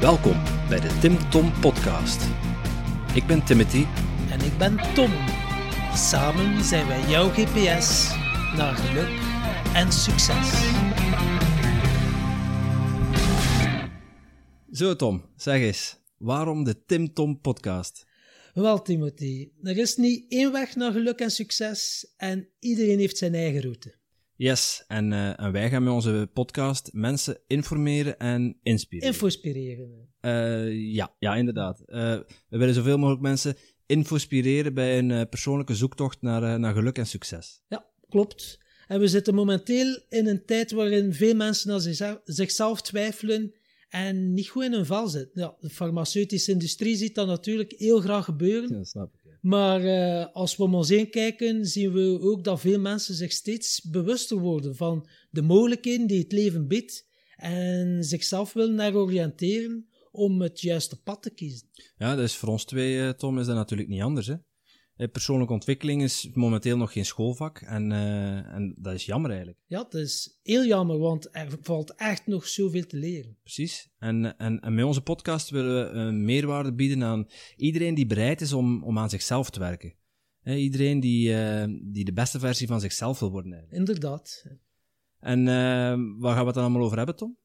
Welkom bij de Tim Tom Podcast. Ik ben Timothy. En ik ben Tom. Samen zijn wij jouw GPS naar geluk en succes. Zo Tom, zeg eens, waarom de Tim Tom Podcast? Wel, Timothy, er is niet één weg naar geluk en succes en iedereen heeft zijn eigen route. Yes, en, eh, en wij gaan met onze podcast mensen informeren en inspireren. Infospireren. Eh, ja, ja, inderdaad. Eh, we willen zoveel mogelijk mensen infospireren bij een persoonlijke zoektocht naar, naar geluk en succes. Ja, klopt. En we zitten momenteel in een tijd waarin veel mensen aan zichzelf, zichzelf twijfelen en niet goed in hun vel zitten. Ja, de farmaceutische industrie ziet dat natuurlijk heel graag gebeuren. dat snap ik. Maar eh, als we om ons heen kijken, zien we ook dat veel mensen zich steeds bewuster worden van de mogelijkheden die het leven biedt en zichzelf willen naar oriënteren om het juiste pad te kiezen. Ja, dus voor ons twee, eh, Tom, is dat natuurlijk niet anders. Hè? Eh, Persoonlijke ontwikkeling is momenteel nog geen schoolvak en, eh, en dat is jammer eigenlijk. Ja, dat is heel jammer, want er valt echt nog zoveel te leren. Precies. En, en, en met onze podcast willen we een meerwaarde bieden aan iedereen die bereid is om, om aan zichzelf te werken. Iedereen die, eh, die de beste versie van zichzelf wil worden. Eigenlijk. Inderdaad. En eh, waar gaan we het dan allemaal over hebben, Tom?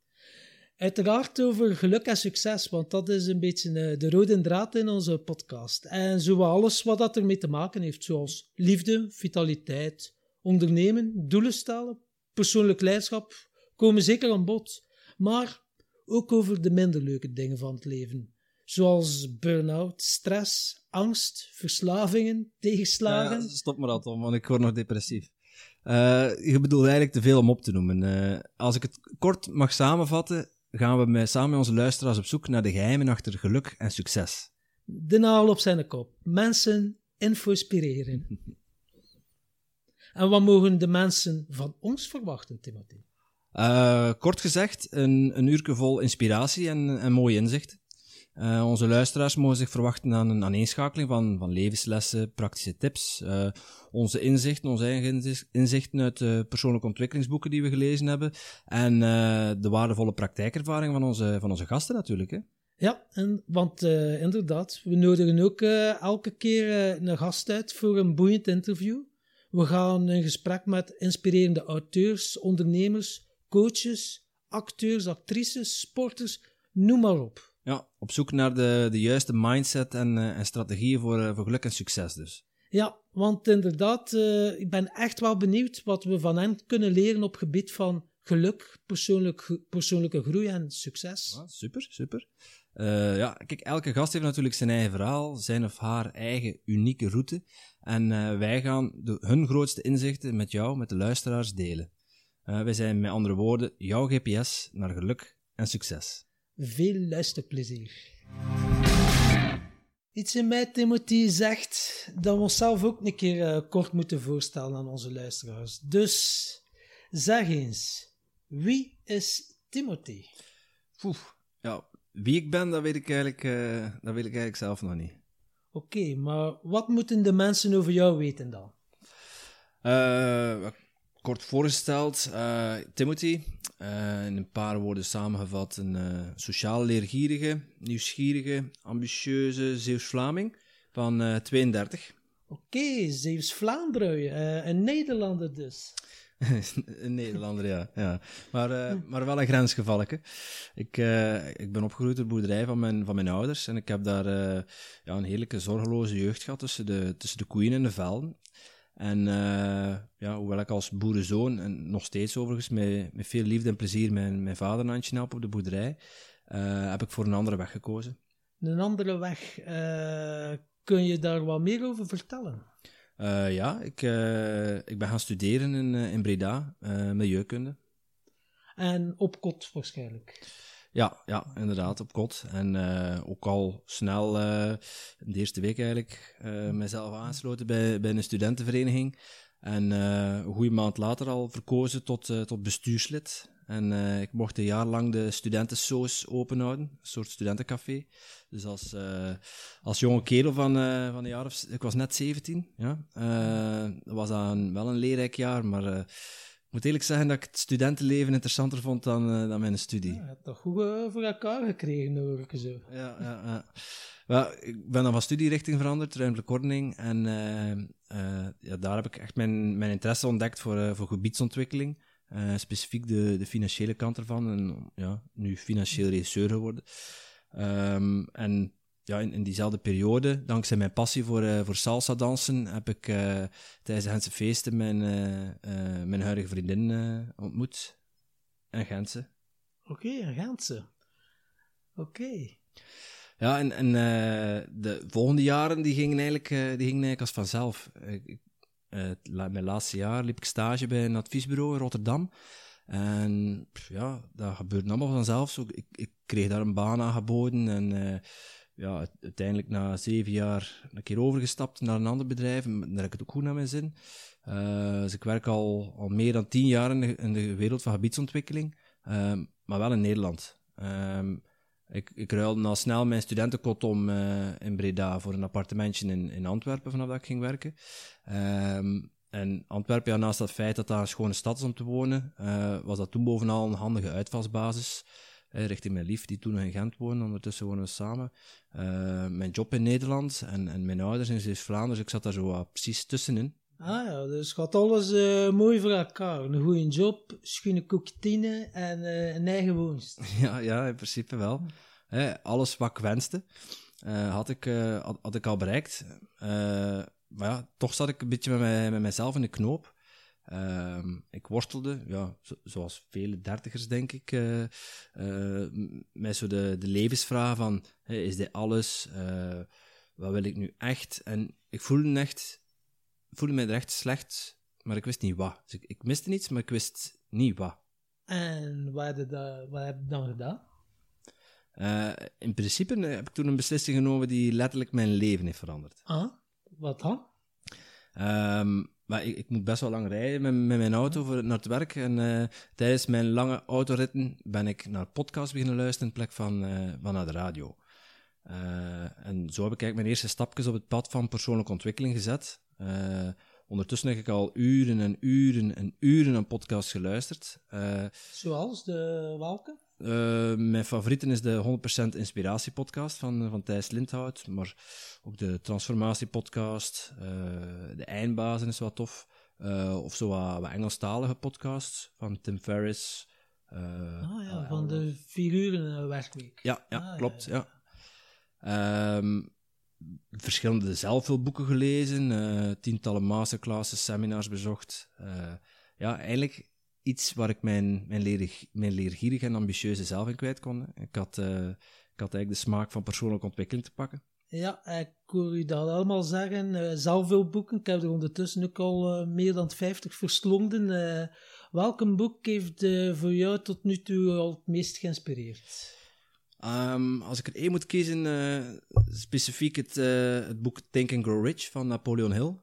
Uiteraard over geluk en succes, want dat is een beetje eh, de rode draad in onze podcast. En zo alles wat dat ermee te maken heeft, zoals liefde, vitaliteit, ondernemen, doelen stellen, persoonlijk leiderschap, komen zeker aan bod. Maar ook over de minder leuke dingen van het leven, zoals burn-out, stress, angst, verslavingen, tegenslagen. Ja, stop maar Tom, want ik word nog depressief. Eh, je bedoelt eigenlijk te veel om op te noemen. Eh, als ik het kort mag samenvatten, gaan we met, samen met onze luisteraars op zoek naar de geheimen achter geluk en succes. De naal op zijn kop. Mensen inspireren. en wat mogen de mensen van ons verwachten, Timothy? Eh, kort gezegd, een, een uurtje vol inspiratie en, en mooi inzicht. Eh, onze luisteraars mogen zich verwachten aan een aaneenschakeling van, van levenslessen, praktische tips, eh, onze inzichten, onze eigen inzicht- inzichten uit persoonlijke ontwikkelingsboeken die we gelezen hebben en eh, de waardevolle praktijkervaring van onze, van onze gasten natuurlijk. Hè? Ja, en, want inderdaad, we nodigen ook elke keer een gast uit voor een boeiend interview. We gaan in gesprek met inspirerende auteurs, ondernemers, coaches, acteurs, actrices, sporters, noem maar op. Ja, op zoek naar de, de juiste mindset en, eh, en strategieën voor, eh, voor geluk en succes dus. Ja, want inderdaad, eh, ik ben echt wel benieuwd wat we van hen kunnen leren op gebied van geluk, persoonlijk, persoonlijke groei en succes. Ja, super, super. Ja, kijk, elke gast heeft natuurlijk zijn eigen verhaal, zijn of haar eigen unieke route. En wij gaan de, hun grootste inzichten met jou, met de luisteraars, delen. Wij zijn met andere woorden jouw GPS naar geluk en succes. Veel luisterplezier. Iets in mij, Timothy, zegt dat we onszelf ook een keer eh, kort moeten voorstellen aan onze luisteraars. Dus zeg eens, wie is Timothy? Ja, wie ik ben, dat weet ik eigenlijk, eh, dat weet ik eigenlijk zelf nog niet. Oké, maar wat moeten de mensen over jou weten dan? Eh, kort voorgesteld, Timothy, eh, in een paar woorden samengevat, een eh, sociaal leergierige, nieuwsgierige, ambitieuze Zeeuws-Vlaming van eh, 32. Oké, Zeeuws-Vlaanderen, eh, een Nederlander dus. een Nederlander, ja. ja. Maar, eh, maar wel een grensgevalletje. Ik, eh, ik ben opgegroeid op de boerderij van mijn, van mijn ouders en ik heb daar eh, ja, een heerlijke zorgeloze jeugd gehad tussen de, tussen de koeien en de velden. En eh, ja, hoewel ik als boerenzoon, en nog steeds overigens, met, met veel liefde en plezier mijn, mijn vader een handje help op de boerderij, eh, heb ik voor een andere weg gekozen. Een andere weg, eh, kun je daar wat meer over vertellen? Ja, ik, ik ben gaan studeren in, in Breda, milieukunde. En op kot waarschijnlijk. Ja, ja, inderdaad, op kot. En eh, ook al snel, eh, de eerste week eigenlijk, eh mezelf aangesloten bij, bij een studentenvereniging. En een goede maand later al verkozen tot, tot bestuurslid. En ik mocht een jaar lang de studentensoos openhouden, een soort studentencafé. Dus als, als jonge kerel van, van een jaar of... Ik was net 17, ja. Dat was dan wel een leerrijk jaar, maar... eh, moet eerlijk zeggen dat ik het studentenleven interessanter vond dan, uh, dan mijn studie. Ja, je hebt toch goed uh, voor elkaar gekregen, hoor ik zo. Ja, ja, ja. Well, ik ben dan van studierichting veranderd, ruimtelijke ordening. En uh, ja, daar heb ik echt mijn, mijn interesse ontdekt voor, voor gebiedsontwikkeling. specifiek de, de financiële kant ervan. En ja, nu financieel regisseur geworden. Um, en ja, in, in, diezelfde periode, dankzij mijn passie voor, uh, voor salsa dansen, heb ik uh, tijdens de Gentse feesten mijn, uh, mijn huidige vriendin ontmoet. En Gentse. Oké, okay, en Gentse. Oké. Okay. Ja, en, en de volgende jaren die gingen eigenlijk, die gingen eigenlijk als vanzelf. Ik, mijn laatste jaar liep ik stage bij een adviesbureau in Rotterdam. En ja, dat gebeurde allemaal vanzelf. Ik, ik kreeg daar een baan aangeboden en ja, uiteindelijk na zeven jaar een keer overgestapt naar een ander bedrijf. En daar heb ik het ook goed naar mijn zin. Uh, dus ik werk al, al meer dan tien jaar in de, wereld van gebiedsontwikkeling, um, maar wel in Nederland. Um, ik, ik ruilde al snel mijn studentenkot om uh, in Breda voor een appartementje in, in Antwerpen vanaf dat ik ging werken. Um, en Antwerpen, naast dat feit dat daar een schone stad is om te wonen, uh, was dat toen bovenal een handige uitvalsbasis richting mijn lief, die toen in Gent woonde. Ondertussen wonen we samen. Uh, mijn job in Nederland en, en mijn ouders in Zeeuws-Vlaanderen. Dus ik zat daar zo precies tussenin. Ah ja, dus gaat alles uh, mooi voor elkaar. Een goede job, schone koeketine en eh, een eigen woonst. ja, ja, in principe wel. alles wat ik wenste, had, ik, had, had, ik al bereikt. maar ja, toch zat ik een beetje met, mij, met mezelf in de knoop. Uh, ik worstelde, ja, zoals vele dertigers denk ik, uh, uh, met zo de, de levensvraag van, hey, is dit alles? Uh, wat wil ik nu echt? En ik voelde, echt, voelde me echt slecht, maar ik wist niet wat. Dus ik, ik miste niets, maar ik wist niet wat. En wat heb je, wat heb je dan gedaan? in principe heb ik toen een beslissing genomen die letterlijk mijn leven heeft veranderd. Ah, wat dan? Um, maar ik, ik, moet best wel lang rijden met, met mijn auto voor, naar het werk. En uh, tijdens mijn lange autoritten ben ik naar podcasts beginnen luisteren in plek van, uh, naar de radio. Uh, en zo heb ik eigenlijk mijn eerste stapjes op het pad van persoonlijke ontwikkeling gezet. ondertussen heb ik al uren en uren en uren aan podcasts geluisterd. Zoals de welke? Uh, mijn favorieten is de 100% Inspiratie podcast van, van Thijs Lindhout, maar ook de Transformatie podcast, uh, de Eindbazen is wat tof, uh, of zo wat, wat Engelstalige podcasts van Tim Ferriss. ah ja, van de figuren werkweek. Ja, ja ah, klopt, ja. ja. Um, verschillende zelfhulpboeken gelezen, tientallen masterclasses, seminars bezocht. ja, eigenlijk iets waar ik mijn, mijn, leer, mijn leergierige en ambitieuze zelf in kwijt kon. Ik had, uh, ik had eigenlijk de smaak van persoonlijke ontwikkeling te pakken. Ja, ik hoor u dat allemaal zeggen. Uh, zelf veel boeken. Ik heb er ondertussen ook al uh, meer dan 50 verslonden. Welk boek heeft voor jou tot nu toe al het meest geïnspireerd? Um, als ik er één moet kiezen, specifiek het, het boek Think and Grow Rich van Napoleon Hill.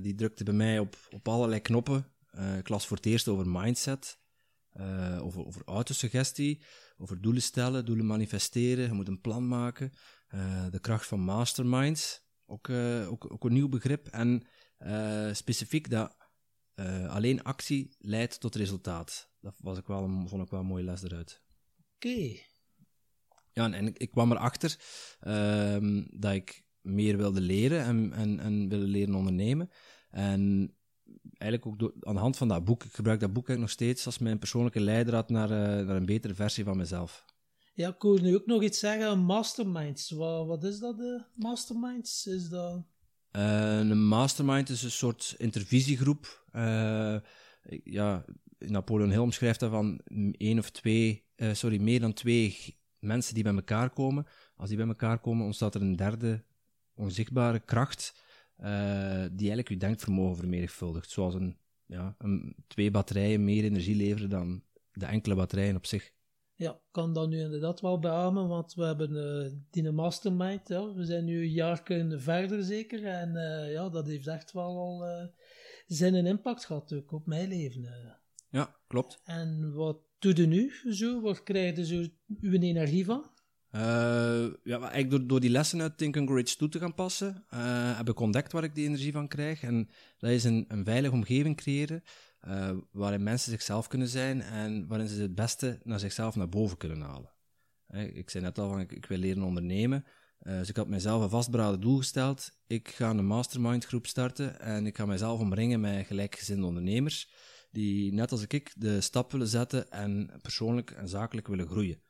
die drukte bij mij op, op allerlei knoppen uh, ik las voor het eerst over mindset, uh, over, over autosuggestie, over doelen stellen, doelen manifesteren. Je moet een plan maken. Uh, de kracht van masterminds, ook, ook, ook een nieuw begrip. En specifiek dat alleen actie leidt tot resultaat. Dat was ik wel een, vond ik wel een mooie les eruit. Oké. Ja, en, en ik, ik, kwam erachter uh, dat ik meer wilde leren en, en, en wilde leren ondernemen. En eigenlijk ook door, aan de hand van dat boek, ik gebruik dat boek eigenlijk nog steeds als mijn persoonlijke leidraad naar, uh, naar een betere versie van mezelf. Ja, ik hoor nu ook nog iets zeggen, masterminds. Wat, wat is dat, de masterminds? Is dat... Uh, een mastermind is een soort intervisiegroep. Uh, ja, Napoleon Hill omschrijft dat van één of twee, sorry, meer dan twee mensen die bij elkaar komen. Als die bij elkaar komen, ontstaat er een derde onzichtbare kracht die eigenlijk je denkvermogen vermenigvuldigt. Zoals een, ja, een, twee batterijen meer energie leveren dan de enkele batterijen op zich. Ja, kan dat nu inderdaad wel beamen, want we hebben uh, die mastermind, ja. we zijn nu een jaar verder zeker, en uh, ja, dat heeft echt wel al uh, zijn een impact gehad ook op mijn leven. Ja, klopt. En wat doe je nu zo? Waar krijg je zo uw energie van? Uh, ja, eigenlijk door, door die lessen uit Think and toe te gaan passen, uh, heb ik ontdekt waar ik die energie van krijg. En dat is een, een veilige omgeving creëren, waarin mensen zichzelf kunnen zijn en waarin ze het beste naar zichzelf naar boven kunnen halen. ik zei net al, van, ik, ik wil leren ondernemen. dus ik had mezelf een vastberaden doel gesteld. Ik ga een mastermind groep starten en ik ga mezelf omringen met gelijkgezinde ondernemers die net als ik de stap willen zetten en persoonlijk en zakelijk willen groeien.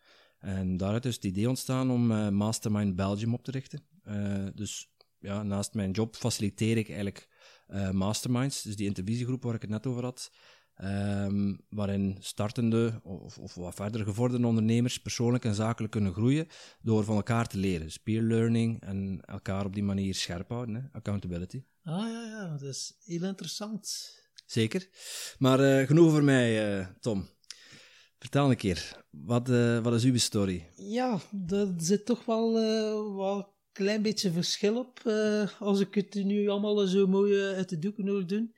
En daaruit is het idee ontstaan om uh, Mastermind Belgium op te richten. Uh, dus ja, naast mijn job faciliteer ik eigenlijk uh, masterminds, dus die intervisiegroep waar ik het net over had, um, waarin startende of, of, wat verder gevorderde ondernemers persoonlijk en zakelijk kunnen groeien door van elkaar te leren. Dus peer learning en elkaar op die manier scherp houden, hè? accountability. Ah ja, ja, dat is heel interessant. Zeker. Maar genoeg voor mij, Tom. Vertel een keer, wat, uh, wat is uw story? Ja, er zit toch wel een klein beetje verschil op, als ik het nu allemaal zo mooi uit de doeken hoor doen.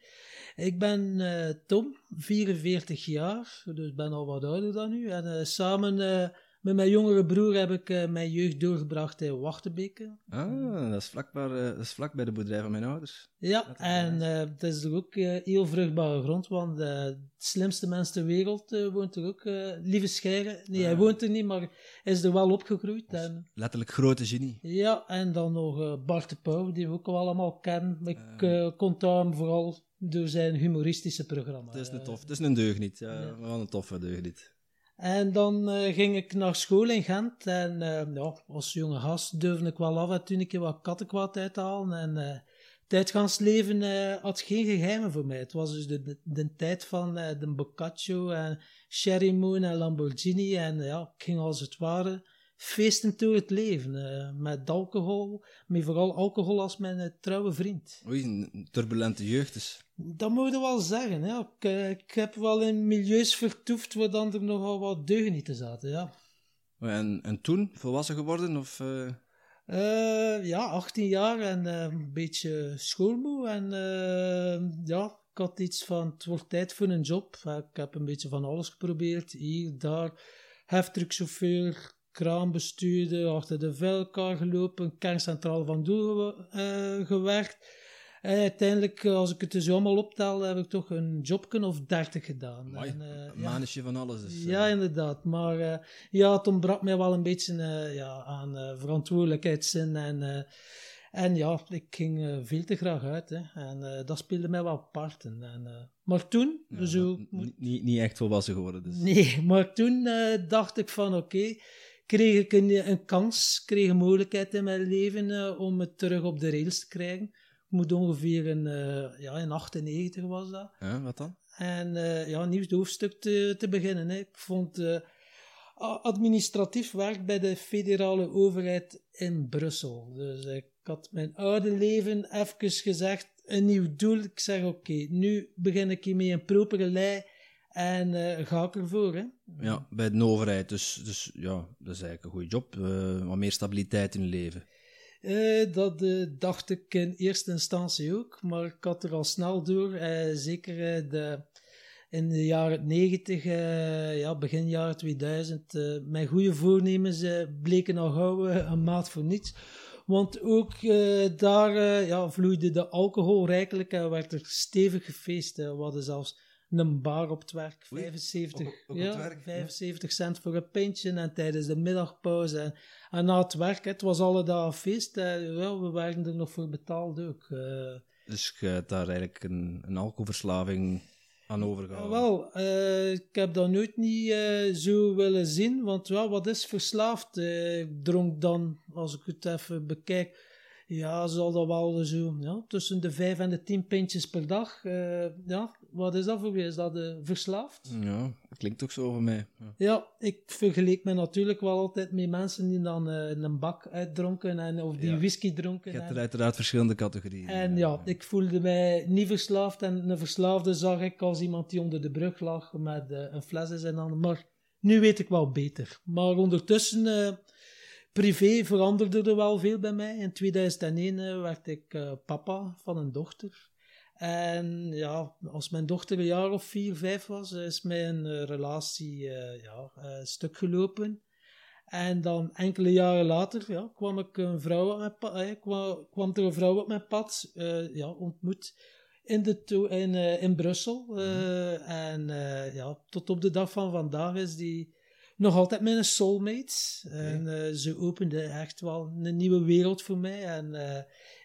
Ik ben Tom, 44 jaar, dus ben al wat ouder dan u. En samen met mijn jongere broer heb ik uh, mijn jeugd doorgebracht in Wachtenbeke. Ah, dat is, vlak bij, uh, dat is vlak bij de boerderij van mijn ouders. Ja, en uh, dat is er ook heel vruchtbare grond, want de slimste mens ter wereld woont er ook. lieve Scheire, nee, hij ah. woont er niet, maar is er wel opgegroeid. En, letterlijk grote genie. Ja, en dan nog Bart de Pauw, die we ook al allemaal kennen. Ik uh, hem vooral door zijn humoristische programma. Het is een tof, het is een deugniet. Ja, ja. Wel een toffe deugniet. En dan uh, ging ik naar school in Gent. En uh, ja, als jonge gast durfde ik wel af en toe een keer wat kattenkwaad uithalen. En uh, het uitgaansleven had geen geheimen voor mij. Het was dus de, de, de tijd van de Boccaccio en Sherry Moon en Lamborghini. En ja, ik ging als het ware feesten door het leven. Uh, met alcohol, maar vooral alcohol als mijn uh, trouwe vriend. Oei, een turbulente jeugd dus. Dat moet je wel zeggen. Ja. Ik, uh, ik, heb wel in milieus vertoefd waar dan er nogal wat deugenieten zaten, ja. En, en toen, volwassen geworden? Of, ja, 18 jaar en een beetje schoolmoe. En ja, ik had iets van, het wordt tijd voor een job. ik heb een beetje van alles geprobeerd. Hier, daar, heftruckchauffeur, kraambestuurder, achter de vuilkar gelopen, kerncentraal van Doel uh, gewerkt. En uiteindelijk, eh, als ik het dus allemaal optel, heb ik toch een jobken of dertig gedaan. en, uh, een ja. van alles. Dus, ja, inderdaad. Maar uh, ja, het ontbrak mij wel een beetje ja, aan verantwoordelijkheidszin. En, en ja, ik ging veel te graag uit. Hè. En dat speelde mij wel parten. En, maar toen... Ja, zo, niet, niet echt volwassen geworden dus. Nee, maar toen dacht ik van oké kreeg ik een, een kans, kreeg een mogelijkheid in mijn leven uh, om het terug op de rails te krijgen. Ik moet ongeveer in, uh, ja, in 98 was dat. Ja, wat dan? En uh, ja, een nieuw hoofdstuk te, te beginnen. Hè. Ik vond administratief werk bij de federale overheid in Brussel. Dus ik had mijn oude leven even gezegd, een nieuw doel. Ik zeg oké, nu begin ik hiermee een propere lei en uh, ga ik ervoor, hè? Ja, bij de overheid. Dus, dus ja, dat is eigenlijk een goede job. Uh, wat meer stabiliteit in je leven. Uh, dat dacht ik in eerste instantie ook. Maar ik had er al snel door. zeker de, in de jaren 90, ja, begin jaren 2000. mijn goede voornemens bleken al gauw een maat voor niets. Want ook daar ja, vloeide de alcohol rijkelijk en werd er stevig gefeest. we hadden zelfs een bar op het werk. 75, ja, werk, 75 cent voor een pintje en tijdens de middagpauze. En, en na het werk, het was alle dagen feest. ja, we werden er nog voor betaald ook. Uh. Dus je hebt daar eigenlijk een, een alcoholverslaving aan overgehouden? wel, uh, ik heb dat nooit niet uh, zo willen zien. Want ja, wat is verslaafd? ik dronk dan, als ik het even bekijk ja, zal dat wel zo, ja, tussen de vijf en de tien pintjes per dag. Uh, ja, wat is dat voor je? Is dat uh, verslaafd? Ja, klinkt toch zo voor mij. Ja. ja, ik vergeleek me natuurlijk wel altijd met mensen die dan uh, een bak uitdronken en, of die whisky dronken. Je hebt er uiteraard verschillende categorieën. En ja, ik voelde mij niet verslaafd. En een verslaafde zag ik als iemand die onder de brug lag met een fles in zijn handen. Maar nu weet ik wel beter. Maar ondertussen privé veranderde er wel veel bij mij. In 2001 uh, werd ik uh, papa van een dochter. En ja, als mijn dochter een jaar of vier, vijf was, is mijn uh, relatie ja, stuk gelopen. En dan enkele jaren later ja, kwam, ik een vrouw op mijn kwam, kwam er een vrouw op mijn pad, ja, ontmoet in, de in, in Brussel. Uh, En ja, tot op de dag van vandaag is die nog altijd mijn soulmate. En ze opende echt wel een nieuwe wereld voor mij. En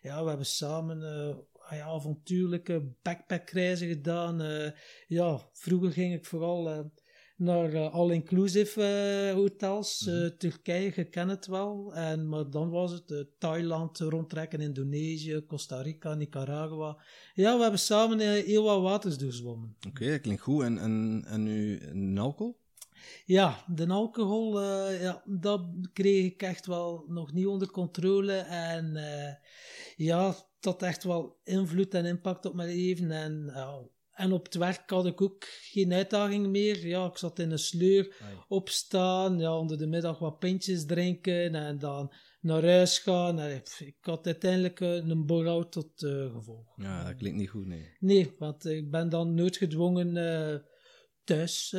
ja, we hebben samen ah ja, avontuurlijke backpackreizen gedaan. ja, vroeger ging ik vooral naar uh, all-inclusive uh, hotels. Mm -hmm. Turkije, je kent het wel. En, maar dan was het Thailand, rondtrekken, Indonesië, Costa Rica, Nicaragua. Ja, we hebben samen heel wat waters doorzwommen. Oké, dat klinkt goed. En, en, en nu alcohol? Ja, de alcohol, ja, dat kreeg ik echt wel nog niet onder controle. En ja, dat echt wel invloed en impact op mijn leven. En en op het werk had ik ook geen uitdaging meer. Ja, ik zat in een sleur, opstaan, ja, onder de middag wat pintjes drinken en dan naar huis gaan. En ik had uiteindelijk eh, een bore tot uh, gevolg. Ja, dat klinkt niet goed, nee. Nee, want ik ben dan noodgedwongen uh, thuis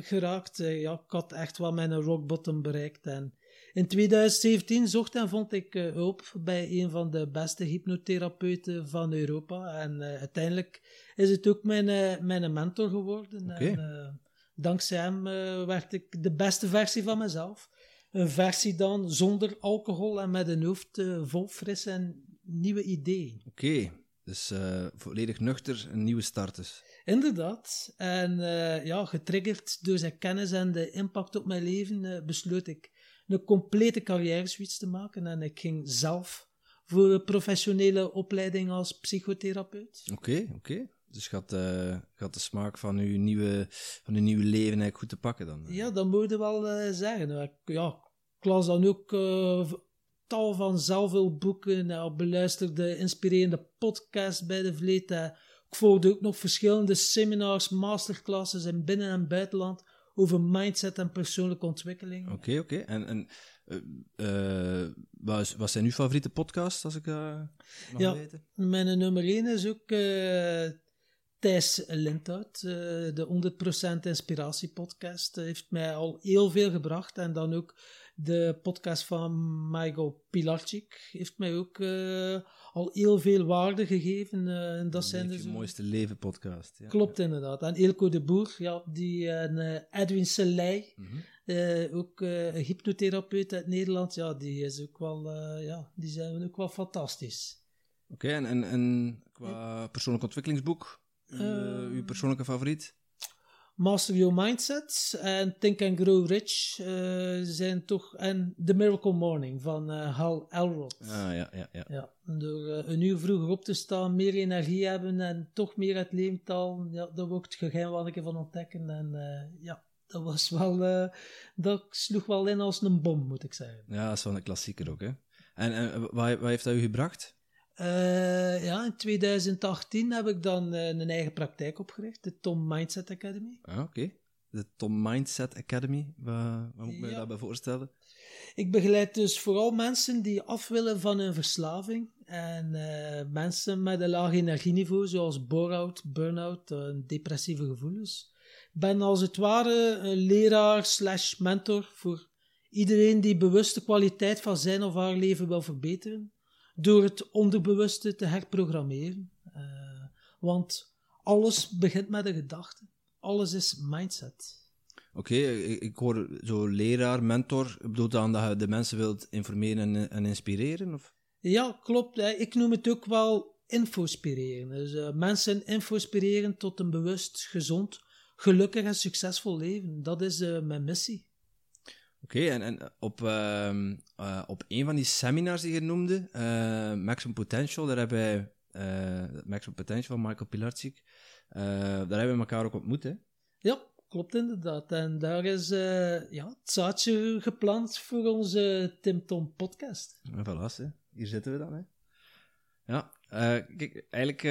geraakt. ja, ik had echt wel mijn rock bottom bereikt en in 2017 zocht en vond ik uh, hulp bij een van de beste hypnotherapeuten van Europa. En uiteindelijk is het ook mijn, mijn mentor geworden. Okay. En, dankzij hem werd ik de beste versie van mezelf. Een versie dan zonder alcohol en met een hoofd vol frisse en nieuwe ideeën. Oké, dus volledig nuchter, een nieuwe start dus. Inderdaad. En ja, getriggerd door zijn kennis en de impact op mijn leven besloot ik een complete carrière switch te maken. En ik ging zelf voor een professionele opleiding als psychotherapeut. Oké, oké. Dus gaat, uh, gaat de smaak van uw, nieuwe, van uw nieuwe leven eigenlijk goed te pakken dan? Ja, dat moet je wel uh, zeggen. Ik, ja, ik las dan ook uh, tal van zelfhulpboeken, uh, beluisterde inspirerende podcasts bij de Vleet. ik volgde ook nog verschillende seminars, masterclasses in binnen- en buitenland over mindset en persoonlijke ontwikkeling. Oké, oké. En, en uh, wat, wat, zijn uw favoriete podcasts, als ik uh, mag ja, weten? Mijn nummer 1 is ook Thijs Lindhout, de 100% Inspiratie podcast. heeft mij al heel veel gebracht. En dan ook de podcast van Michael Pilarczyk heeft mij ook al heel veel waarde gegeven. Uh, en dat zijn dus, de mooiste leven podcast. Ja. Klopt inderdaad. En Eelco de Boer, ja, die, en uh, Edwin Selei, mm -hmm. ook een hypnotherapeut uit Nederland, ja, die, is ook wel, ja, die zijn ook wel fantastisch. Oké, okay, en, en, en qua persoonlijk ontwikkelingsboek, uw persoonlijke favoriet? Master Your Mindset en Think and Grow Rich uh, zijn toch... En The Miracle Morning van uh, Hal Elrod. Ah, ja, ja, ja. ja door uh, een uur vroeger op te staan, meer energie hebben en toch meer het leemtal, ja, daar wordt het geheim wat ik ervan ontdekken. En ja, dat was wel... dat sloeg wel in als een bom, moet ik zeggen. Ja, dat is wel een klassieker ook, hè. En, en wat, wat heeft dat u gebracht? Uh, ja, in 2018 heb ik dan uh, een eigen praktijk opgericht, de Tom Mindset Academy. Ah, oké. De Tom Mindset Academy, wat, wat moet ik me ja. daarbij voorstellen? Ik begeleid dus vooral mensen die af willen van hun verslaving. En uh, mensen met een laag energieniveau, zoals bore-out, burn-out en depressieve gevoelens. Ik ben als het ware een leraar slash mentor voor iedereen die bewust de kwaliteit van zijn of haar leven wil verbeteren door het onderbewuste te herprogrammeren. Uh, want alles begint met een gedachte. Alles is mindset. Oké, okay, ik, hoor zo leraar, mentor. Bedoel dan dat je de mensen wilt informeren en, en inspireren? Of? Ja, klopt. Ik noem het ook wel infospireren. Dus uh, mensen infospireren tot een bewust, gezond, gelukkig en succesvol leven. Dat is uh, mijn missie. Oké, en, en op, uh, uh, op een van die seminars die je noemde, uh, Maximum Potential, daar hebben wij, uh, Maximum Potential van Michael Pilarczyk, daar hebben we elkaar ook ontmoet, hè? Ja, klopt inderdaad. En daar is ja, het zaadje geplant voor onze Tim Tom podcast. En voilà, hè. hier zitten we dan, hè. Ja, kijk, eigenlijk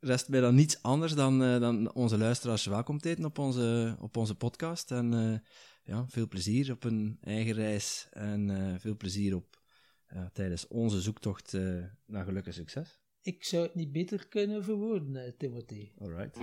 rest mij dan niets anders dan, dan onze luisteraars welkom te op onze, op onze podcast. En ja, veel plezier op een eigen reis en uh, veel plezier op, uh, tijdens onze zoektocht uh, naar geluk en succes. Ik zou het niet beter kunnen verwoorden, Timothy. Alright.